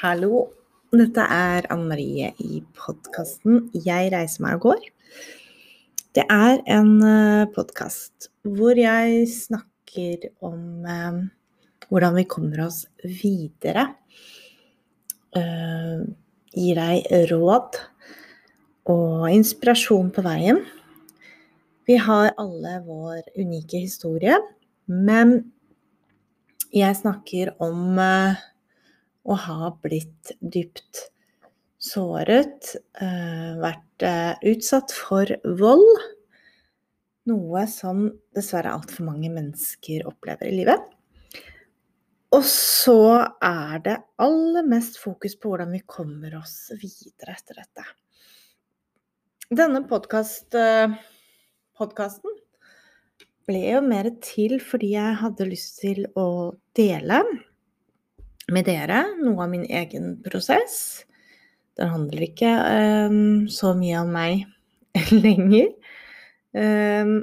Hallo. Dette er Anne Marie i podkasten 'Jeg reiser meg og går'. Det er en podkast hvor jeg snakker om eh, hvordan vi kommer oss videre. Eh, gir deg råd og inspirasjon på veien. Vi har alle vår unike historie, men jeg snakker om eh, å har blitt dypt såret, eh, vært eh, utsatt for vold. Noe som dessverre altfor mange mennesker opplever i livet. Og så er det aller mest fokus på hvordan vi kommer oss videre etter dette. Denne podkast, podkasten ble jo mer til fordi jeg hadde lyst til å dele med dere noe av min egen prosess. Den handler ikke um, så mye om meg lenger. Um,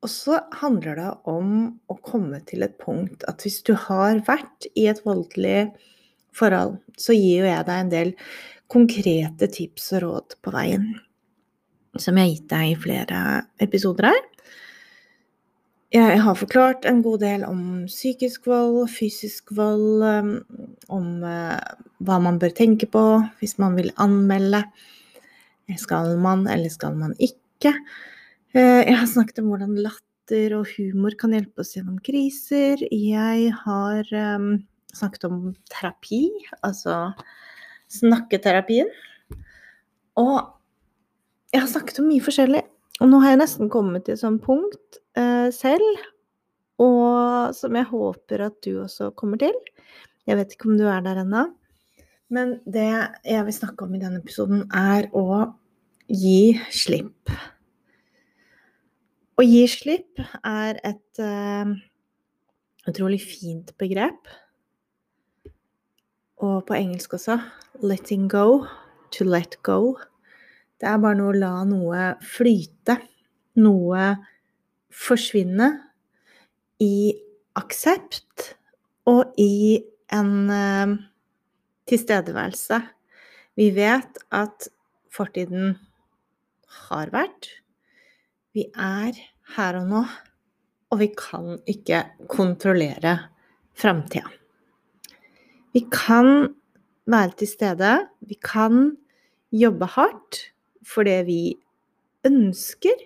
og så handler det om å komme til et punkt at hvis du har vært i et voldelig forhold, så gir jo jeg deg en del konkrete tips og råd på veien. Som jeg har gitt deg i flere episoder her. Jeg har forklart en god del om psykisk vold, fysisk vold, um, om eh, hva man bør tenke på hvis man vil anmelde. Skal man, eller skal man ikke? Eh, jeg har snakket om hvordan latter og humor kan hjelpe oss gjennom kriser. Jeg har um, snakket om terapi, altså snakketerapien. Og jeg har snakket om mye forskjellig. Og nå har jeg nesten kommet til et sånt punkt eh, selv, og som jeg håper at du også kommer til. Jeg vet ikke om du er der ennå. Men det jeg vil snakke om i denne episoden, er å gi slipp. Å gi slipp er et uh, utrolig fint begrep. Og på engelsk også letting go, to let go. Det er bare noe å la noe flyte, noe forsvinne, i aksept og i en uh, tilstedeværelse. Vi vet at fortiden har vært. Vi er her og nå, og vi kan ikke kontrollere framtida. Vi kan være til stede, vi kan jobbe hardt, for det vi ønsker,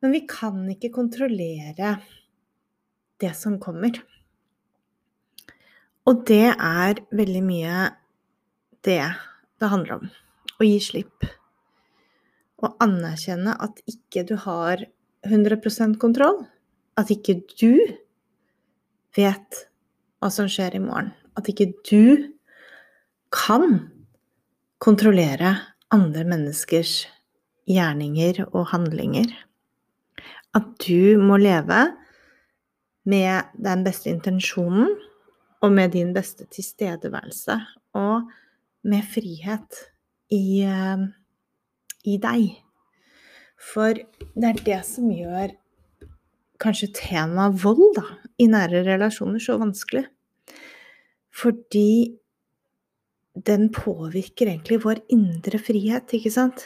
men vi kan ikke kontrollere det som kommer. Og det er veldig mye det det handler om. Å gi slipp. Å anerkjenne at ikke du har 100% kontroll. At ikke du vet hva som skjer i morgen. At ikke du kan kontrollere andre menneskers gjerninger og handlinger. At du må leve med den beste intensjonen og med din beste tilstedeværelse og med frihet i, eh, i deg. For det er det som gjør kanskje temaet vold da, i nære relasjoner så vanskelig. Fordi den påvirker egentlig vår indre frihet, ikke sant?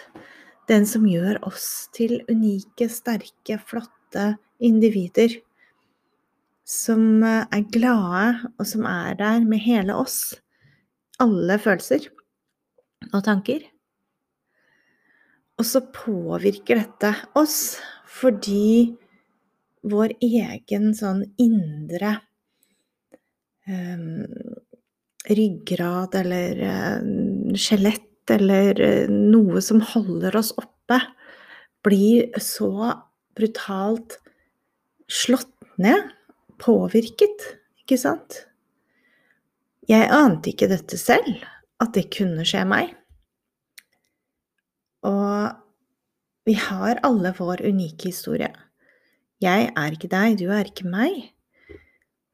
Den som gjør oss til unike, sterke, flotte individer. Som eh, er glade, og som er der med hele oss. Alle følelser og tanker. Og så påvirker dette oss fordi vår egen sånn indre um, ryggrad eller uh, skjelett eller uh, noe som holder oss oppe, blir så brutalt slått ned, påvirket, ikke sant? Jeg ante ikke dette selv, at det kunne skje meg. Og vi har alle vår unike historie. Jeg er ikke deg, du er ikke meg.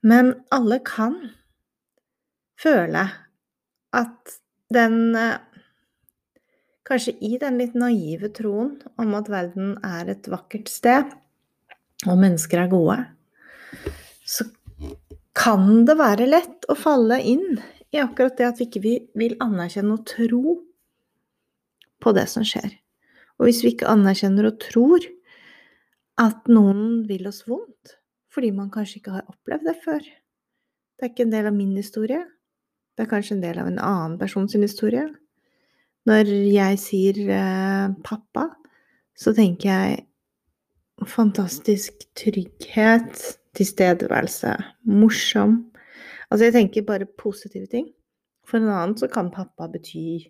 Men alle kan føle at den eh, Kanskje i den litt naive troen om at verden er et vakkert sted, og mennesker er gode, så kan det være lett å falle inn i akkurat det at vi ikke vil anerkjenne og tro på det som skjer. Og hvis vi ikke anerkjenner og tror at noen vil oss vondt, fordi man kanskje ikke har opplevd det før Det er ikke en del av min historie. Det er kanskje en del av en annen persons historie. Når jeg sier eh, pappa, så tenker jeg fantastisk trygghet, tilstedeværelse, morsom. Altså, jeg tenker bare positive ting. For en annen så kan pappa bety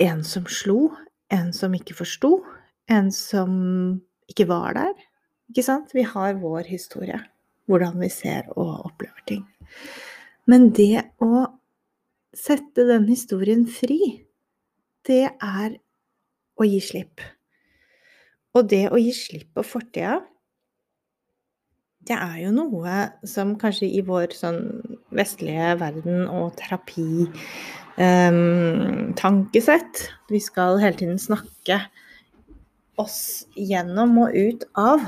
en som slo, en som ikke forsto, en som ikke var der. Ikke sant? Vi har vår historie, hvordan vi ser og opplever ting. Men det å sette den historien fri, det er å gi slipp. Og det å gi slipp på fortida, det er jo noe som kanskje i vår sånn vestlige verden og terapi um, tankesett Vi skal hele tiden snakke oss gjennom og ut av,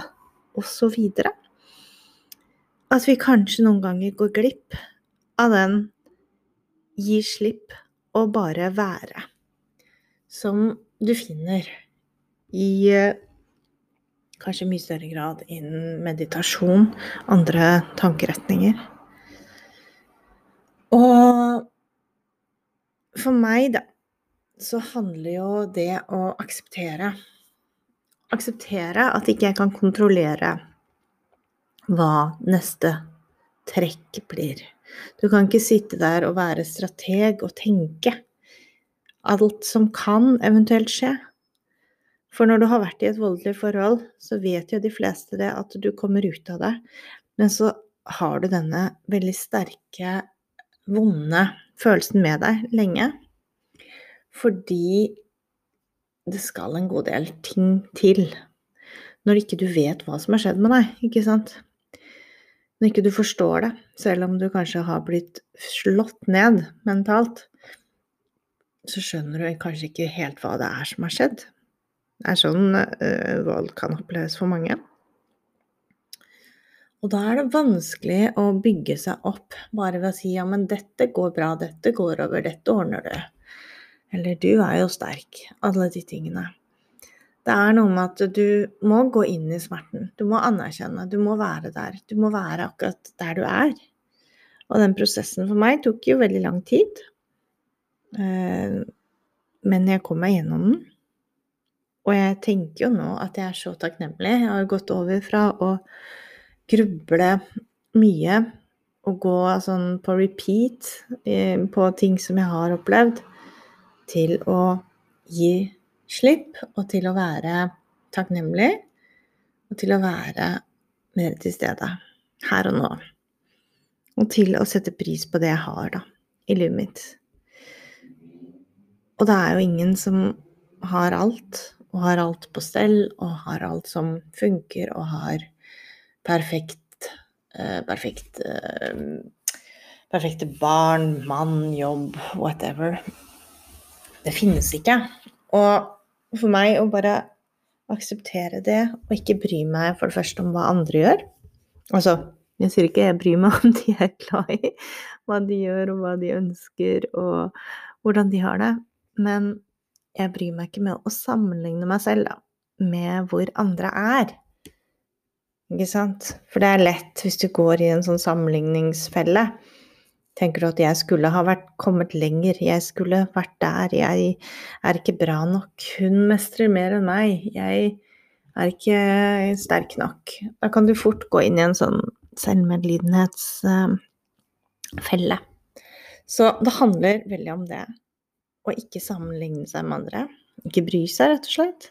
videre. At vi kanskje noen ganger går glipp av den gi slipp og bare være, som du finner i eh, kanskje mye større grad innen meditasjon, andre tankeretninger. Og for meg, da, så handler jo det å akseptere akseptere at ikke jeg kan kontrollere hva neste trekk blir. Du kan ikke sitte der og være strateg og tenke alt som kan eventuelt skje. For når du har vært i et voldelig forhold, så vet jo de fleste det at du kommer ut av det. Men så har du denne veldig sterke, vonde følelsen med deg lenge. Fordi det skal en god del ting til når ikke du vet hva som har skjedd med deg, ikke sant? Når ikke du forstår det, selv om du kanskje har blitt slått ned mentalt, så skjønner du kanskje ikke helt hva det er som har skjedd. Det er sånn uh, vold kan oppleves for mange. Og da er det vanskelig å bygge seg opp bare ved å si ja, men dette går bra, dette går over, dette ordner du. Eller du er jo sterk. Alle de tingene. Det er noe med at du må gå inn i smerten. Du må anerkjenne. Du må være der. Du må være akkurat der du er. Og den prosessen for meg tok jo veldig lang tid. Eh, men jeg kom meg gjennom den. Og jeg tenker jo nå at jeg er så takknemlig. Jeg har gått over fra å gruble mye og gå sånn på repeat eh, på ting som jeg har opplevd, til å gi slipp, og til å være takknemlig, og til å være mer til stede her og nå. Og til å sette pris på det jeg har, da, i livet mitt. Og det er jo ingen som har alt, og har alt på stell, og har alt som funker, og har perfekt, uh, perfekt uh, Perfekte barn, mann, jobb, whatever. Det finnes ikke. Og for meg å bare akseptere det, og ikke bry meg for det første om hva andre gjør Altså, jeg sier ikke jeg bryr meg om de er glad i, hva de gjør, og hva de ønsker, og hvordan de har det, men jeg bryr meg ikke med å sammenligne meg selv da, med hvor andre er. Ikke sant? For det er lett hvis du går i en sånn sammenligningsfelle Tenker du at jeg skulle ha vært, kommet lenger, jeg skulle vært der, jeg er ikke bra nok, hun mestrer mer enn meg, jeg er ikke sterk nok. Da kan du fort gå inn i en sånn selvmedlidenhetsfelle. Så det handler veldig om det. Å ikke sammenligne seg med andre. Ikke bry seg, rett og slett.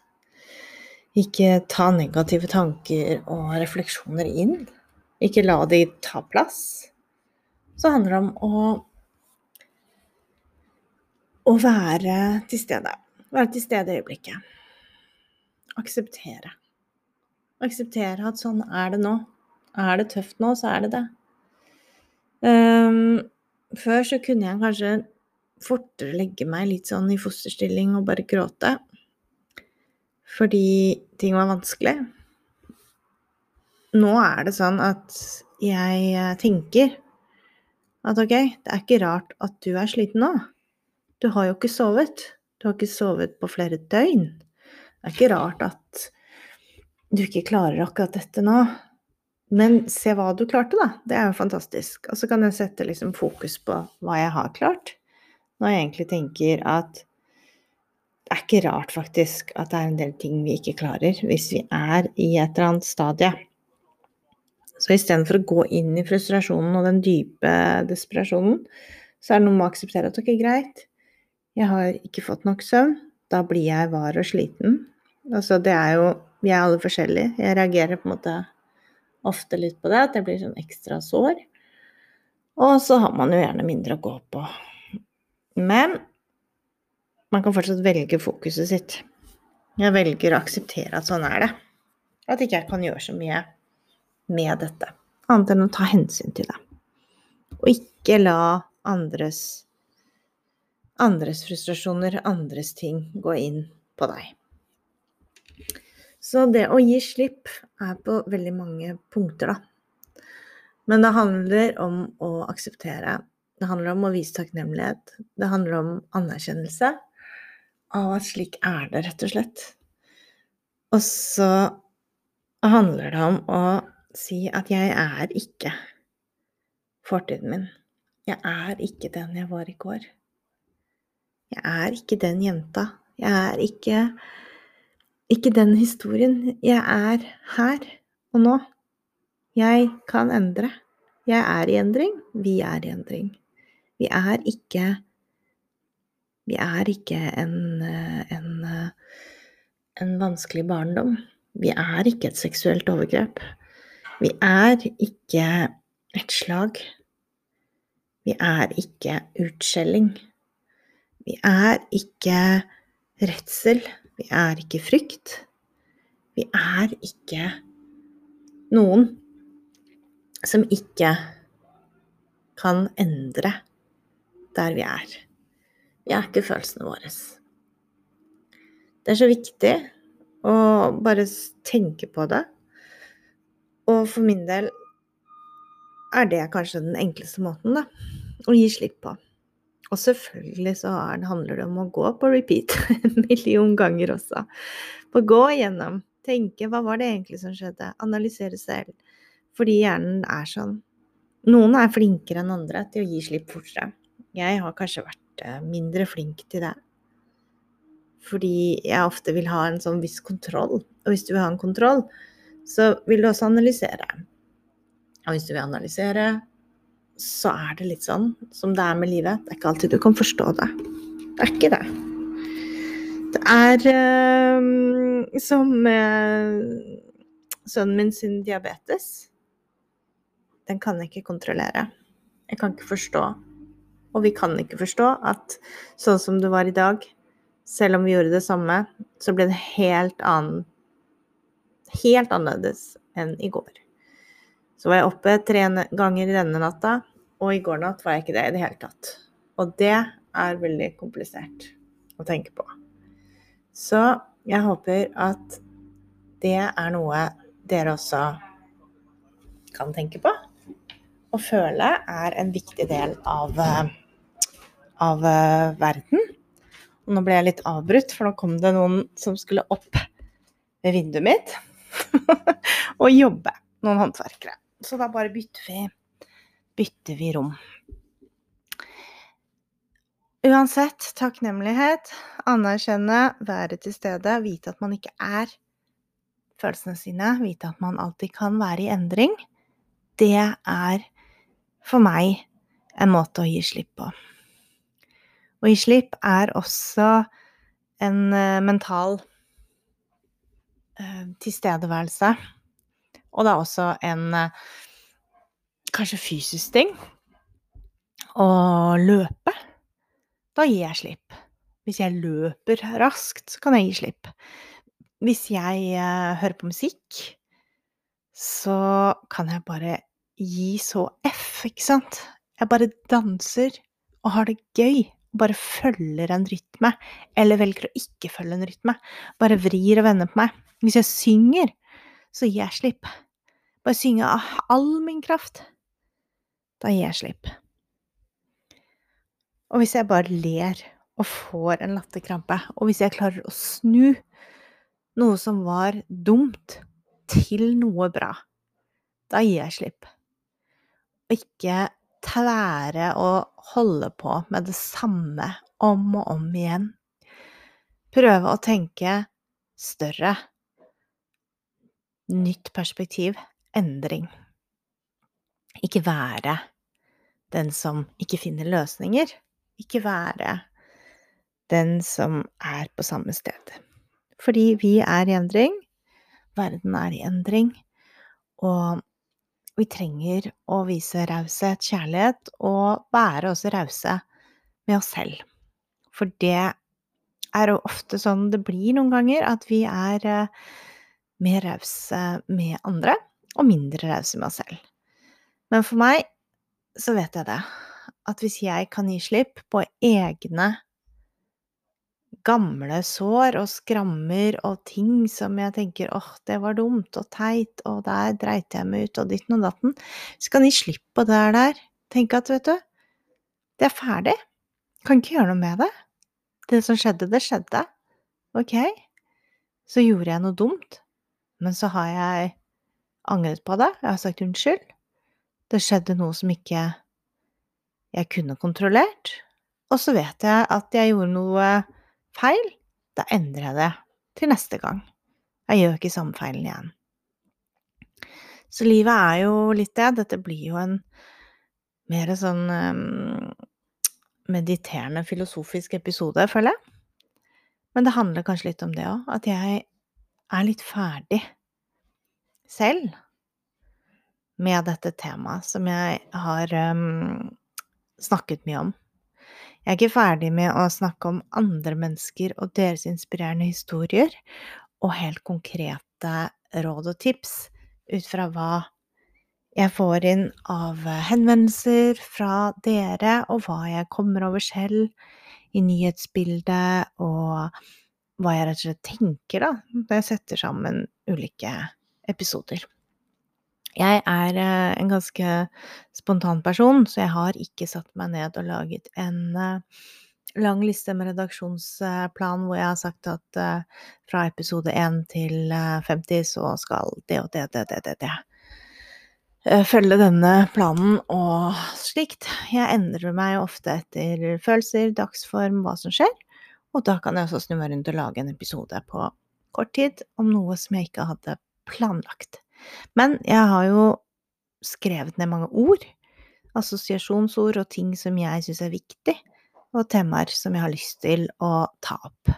Ikke ta negative tanker og refleksjoner inn. Ikke la de ta plass så handler det om å, å være til stede. Være til stede i øyeblikket. Akseptere. Akseptere at sånn er det nå. Er det tøft nå, så er det det. Um, før så kunne jeg kanskje fortere legge meg litt sånn i fosterstilling og bare gråte. Fordi ting var vanskelig. Nå er det sånn at jeg tenker at ok, det er ikke rart at du er sliten nå. Du har jo ikke sovet. Du har ikke sovet på flere døgn. Det er ikke rart at du ikke klarer akkurat dette nå. Men se hva du klarte, da. Det er jo fantastisk. Og så kan jeg sette liksom fokus på hva jeg har klart. Når jeg egentlig tenker at det er ikke rart, faktisk, at det er en del ting vi ikke klarer hvis vi er i et eller annet stadie. Så istedenfor å gå inn i frustrasjonen og den dype desperasjonen, så er det noe med å akseptere at ok, greit, jeg har ikke fått nok søvn. Da blir jeg var og sliten. Altså, det er jo Vi er alle forskjellige. Jeg reagerer på en måte ofte litt på det, at jeg blir sånn ekstra sår. Og så har man jo gjerne mindre å gå på. Men man kan fortsatt velge fokuset sitt. Jeg velger å akseptere at sånn er det. At ikke jeg kan gjøre så mye med dette. Annet enn å ta hensyn til det. Og ikke la andres andres frustrasjoner, andres ting, gå inn på deg. Så det å gi slipp er på veldig mange punkter, da. Men det handler om å akseptere. Det handler om å vise takknemlighet. Det handler om anerkjennelse av at slik er det, rett og slett. Og så handler det om å si at jeg er ikke fortiden min. Jeg er ikke den jeg var i går. Jeg er ikke den jenta. Jeg er ikke ikke den historien. Jeg er her og nå. Jeg kan endre. Jeg er i endring. Vi er i endring. Vi er ikke Vi er ikke en, en, en vanskelig barndom. Vi er ikke et seksuelt overgrep. Vi er ikke et slag. Vi er ikke utskjelling. Vi er ikke redsel. Vi er ikke frykt. Vi er ikke noen som ikke kan endre der vi er. Vi er ikke følelsene våre. Det er så viktig å bare tenke på det. Og for min del er det kanskje den enkleste måten, da. Å gi slipp på. Og selvfølgelig så handler det om å gå på repeat en million ganger også. På gå igjennom, tenke hva var det egentlig som skjedde, analysere selv. Fordi hjernen er sånn. Noen er flinkere enn andre til å gi slipp fortere. Jeg har kanskje vært eh, mindre flink til det. Fordi jeg ofte vil ha en sånn viss kontroll. Og hvis du vil ha en kontroll, så vil du også analysere. Og hvis du vil analysere, så er det litt sånn som det er med livet. Det er ikke alltid du kan forstå det. Det er ikke det. Det er øh, som med sønnen min sin diabetes. Den kan jeg ikke kontrollere. Jeg kan ikke forstå. Og vi kan ikke forstå at sånn som det var i dag, selv om vi gjorde det samme, så ble det helt annen Helt annerledes enn i går. Så var jeg oppe tre ganger denne natta. Og i går natt var jeg ikke det i det hele tatt. Og det er veldig komplisert å tenke på. Så jeg håper at det er noe dere også kan tenke på. Å føle er en viktig del av, av verden. Og nå ble jeg litt avbrutt, for nå kom det noen som skulle opp ved vinduet mitt og jobbe. Noen håndverkere. Så da bare bytter vi bytter vi rom. Uansett, takknemlighet, anerkjenne, være til stede, vite at man ikke er følelsene sine, vite at man alltid kan være i endring, det er for meg en måte å gi slipp på. Å gi slipp er også en uh, mental tilstedeværelse. Og det er også en uh, kanskje fysisk ting. Å løpe. Da gir jeg slipp. Hvis jeg løper raskt, så kan jeg gi slipp. Hvis jeg uh, hører på musikk, så kan jeg bare gi så F, ikke sant? Jeg bare danser og har det gøy. Bare følger en rytme, eller velger å ikke følge en rytme. Bare vrir og vender på meg. Hvis jeg synger, så gir jeg slipp. Bare synge av all min kraft. Da gir jeg slipp. Og hvis jeg bare ler og får en latterkrampe, og hvis jeg klarer å snu noe som var dumt, til noe bra, da gir jeg slipp. Og ikke tvære og holde på med det samme om og om igjen. Prøve å tenke større. Nytt perspektiv. Endring. Ikke være den som ikke finner løsninger. Ikke være den som er på samme sted. Fordi vi er i endring, verden er i endring, og vi trenger å vise raushet, kjærlighet, og være også rause med oss selv. For det er jo ofte sånn det blir noen ganger, at vi er eh, mer rause med andre og mindre rause med oss selv. Men for meg så vet jeg det, at hvis jeg kan gi slipp på egne gamle sår og skrammer og ting som jeg tenker åh, det var dumt og teit, og der dreit jeg meg ut, og ditten og datten, så kan de slippe det der. Tenk at, vet du, det er ferdig. Kan ikke gjøre noe med det. Det som skjedde, det skjedde. Ok, så gjorde jeg noe dumt, men så har jeg angret på det, jeg har sagt unnskyld. Det skjedde noe som ikke jeg kunne kontrollert, og så vet jeg at jeg gjorde noe feil, da endrer jeg det til neste gang. Jeg gjør ikke samme feilen igjen. Så livet er jo litt det. Dette blir jo en mer sånn um, mediterende, filosofisk episode, føler jeg. Men det handler kanskje litt om det òg, at jeg er litt ferdig selv med dette temaet som jeg har um, snakket mye om. Jeg er ikke ferdig med å snakke om andre mennesker og deres inspirerende historier, og helt konkrete råd og tips ut fra hva jeg får inn av henvendelser fra dere, og hva jeg kommer over selv i nyhetsbildet, og hva jeg rett og slett tenker da, når jeg setter sammen ulike episoder. Jeg er eh, en ganske spontan person, så jeg har ikke satt meg ned og laget en eh, lang liste med redaksjonsplan hvor jeg har sagt at eh, fra episode 1 til 50 så skal det og det, det, det, det, det følge denne planen og slikt. Jeg endrer meg ofte etter følelser, dagsform, hva som skjer, og da kan jeg også snu meg rundt og lage en episode på kort tid om noe som jeg ikke hadde planlagt. Men jeg har jo skrevet ned mange ord, assosiasjonsord og ting som jeg syns er viktig, og temaer som jeg har lyst til å ta opp.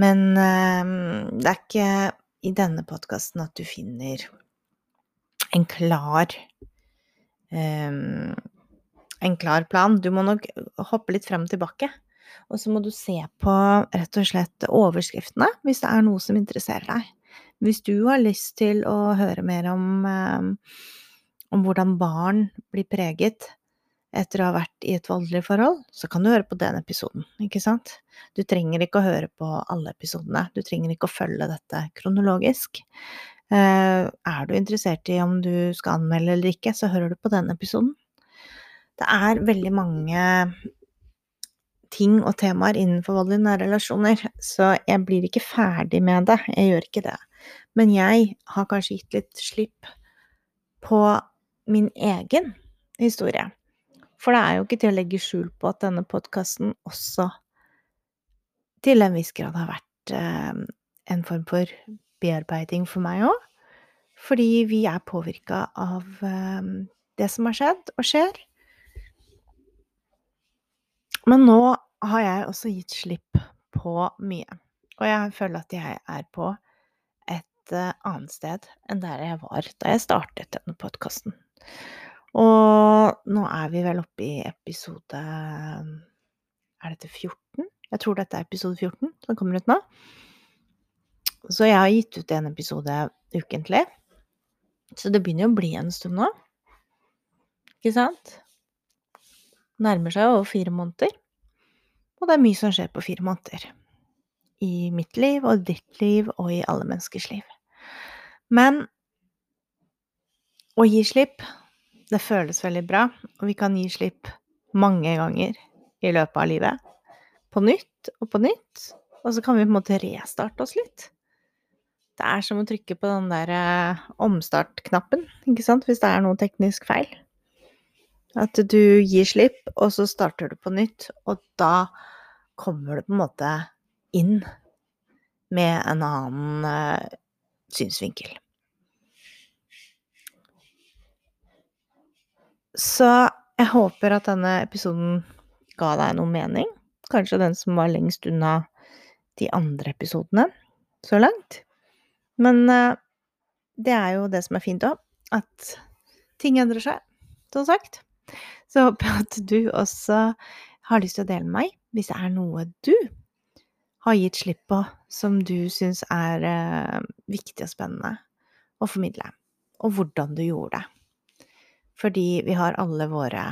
Men eh, det er ikke i denne podkasten at du finner en klar eh, en klar plan. Du må nok hoppe litt frem og tilbake. Og så må du se på rett og slett overskriftene hvis det er noe som interesserer deg. Hvis du har lyst til å høre mer om, eh, om hvordan barn blir preget etter å ha vært i et voldelig forhold, så kan du høre på den episoden, ikke sant? Du trenger ikke å høre på alle episodene, du trenger ikke å følge dette kronologisk. Eh, er du interessert i om du skal anmelde eller ikke, så hører du på den episoden. Det er veldig mange ting og temaer innenfor vold i nære relasjoner, så jeg blir ikke ferdig med det. Jeg gjør ikke det. Men jeg har kanskje gitt litt slipp på min egen historie. For det er jo ikke til å legge skjul på at denne podkasten også til en viss grad har vært eh, en form for bearbeiding for meg òg. Fordi vi er påvirka av eh, det som har skjedd og skjer. Men nå har jeg også gitt slipp på mye. Og jeg føler at jeg er på Eh, annet sted enn der jeg var da jeg startet denne podkasten. Og nå er vi vel oppe i episode Er dette 14? Jeg tror dette er episode 14 som kommer ut nå. Så jeg har gitt ut en episode ukentlig. Så det begynner jo å bli en stund nå. Ikke sant? Nærmer seg over fire måneder. Og det er mye som skjer på fire måneder. I mitt liv og ditt liv og i alle menneskers liv. Men å gi slipp, det føles veldig bra, og vi kan gi slipp mange ganger i løpet av livet. På nytt og på nytt. Og så kan vi på en måte restarte oss litt. Det er som å trykke på den der eh, omstart-knappen, ikke sant, hvis det er noe teknisk feil. At du gir slipp, og så starter du på nytt, og da kommer du på en måte inn med en annen uh, synsvinkel. Så jeg håper at denne episoden ga deg noe mening. Kanskje den som var lengst unna de andre episodene så langt. Men uh, det er jo det som er fint òg, at ting endrer seg, som sagt. Så håper jeg at du også har lyst til å dele med meg hvis det er noe du har gitt slipp på som du syns er eh, viktig og spennende å formidle, og hvordan du gjorde det. Fordi vi har alle våre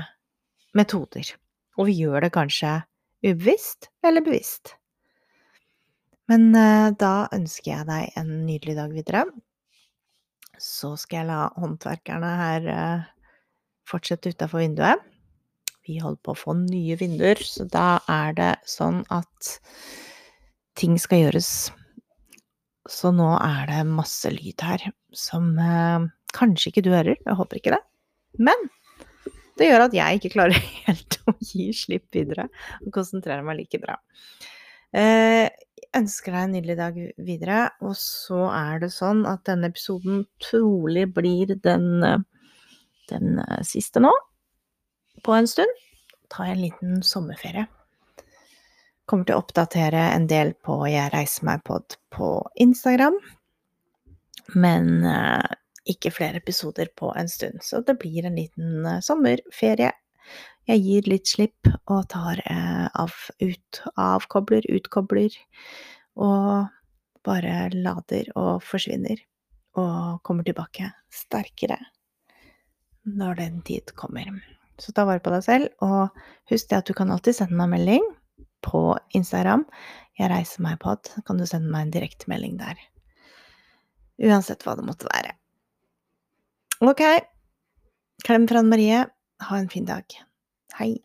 metoder, og vi gjør det kanskje ubevisst eller bevisst. Men eh, da ønsker jeg deg en nydelig dag videre. Så skal jeg la håndverkerne her eh, fortsette utafor vinduet. Vi holder på å få nye vinduer, så da er det sånn at ting skal gjøres. Så nå er det masse lyd her som eh, kanskje ikke du hører, jeg håper ikke det. Men det gjør at jeg ikke klarer helt å gi slipp videre og konsentrere meg like bra. Eh, jeg ønsker deg en nydelig dag videre, og så er det sånn at denne episoden trolig blir den, den eh, siste nå, på en stund. Ta en liten sommerferie. Kommer til å oppdatere en del på Jeg reiser meg-pod på Instagram. Men eh, ikke flere episoder på en stund, så det blir en liten eh, sommerferie. Jeg gir litt slipp og tar eh, av, ut, avkobler, utkobler, og bare lader og forsvinner. Og kommer tilbake sterkere når den tid kommer. Så ta vare på deg selv, og husk det at du kan alltid sende meg melding på Instagram. Jeg reiser meg på at kan du sende meg en direktemelding der. Uansett hva det måtte være. Ok. Klem fra Anne Marie. Ha en fin dag. Hei.